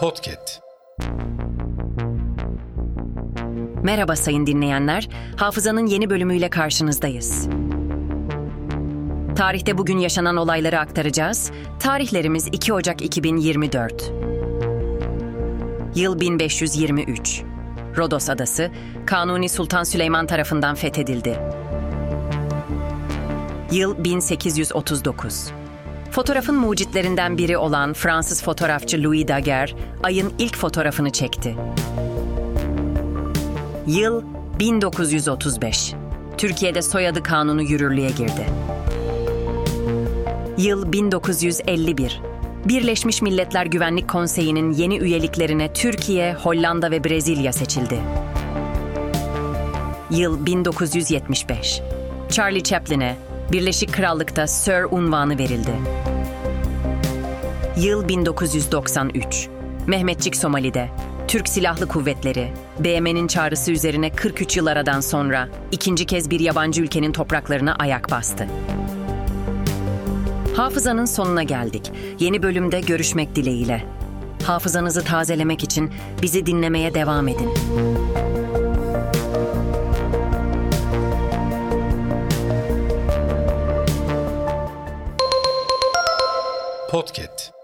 Podcast. Merhaba sayın dinleyenler. Hafızanın yeni bölümüyle karşınızdayız. Tarihte bugün yaşanan olayları aktaracağız. Tarihlerimiz 2 Ocak 2024. Yıl 1523. Rodos Adası, Kanuni Sultan Süleyman tarafından fethedildi. Yıl 1839. Fotoğrafın mucitlerinden biri olan Fransız fotoğrafçı Louis Daguerre, ayın ilk fotoğrafını çekti. Yıl 1935. Türkiye'de soyadı kanunu yürürlüğe girdi. Yıl 1951. Birleşmiş Milletler Güvenlik Konseyi'nin yeni üyeliklerine Türkiye, Hollanda ve Brezilya seçildi. Yıl 1975. Charlie Chaplin'e Birleşik Krallık'ta Sir unvanı verildi. Yıl 1993. Mehmetçik Somali'de Türk Silahlı Kuvvetleri, BM'nin çağrısı üzerine 43 yıl aradan sonra ikinci kez bir yabancı ülkenin topraklarına ayak bastı. Hafızanın sonuna geldik. Yeni bölümde görüşmek dileğiyle. Hafızanızı tazelemek için bizi dinlemeye devam edin. Podcast.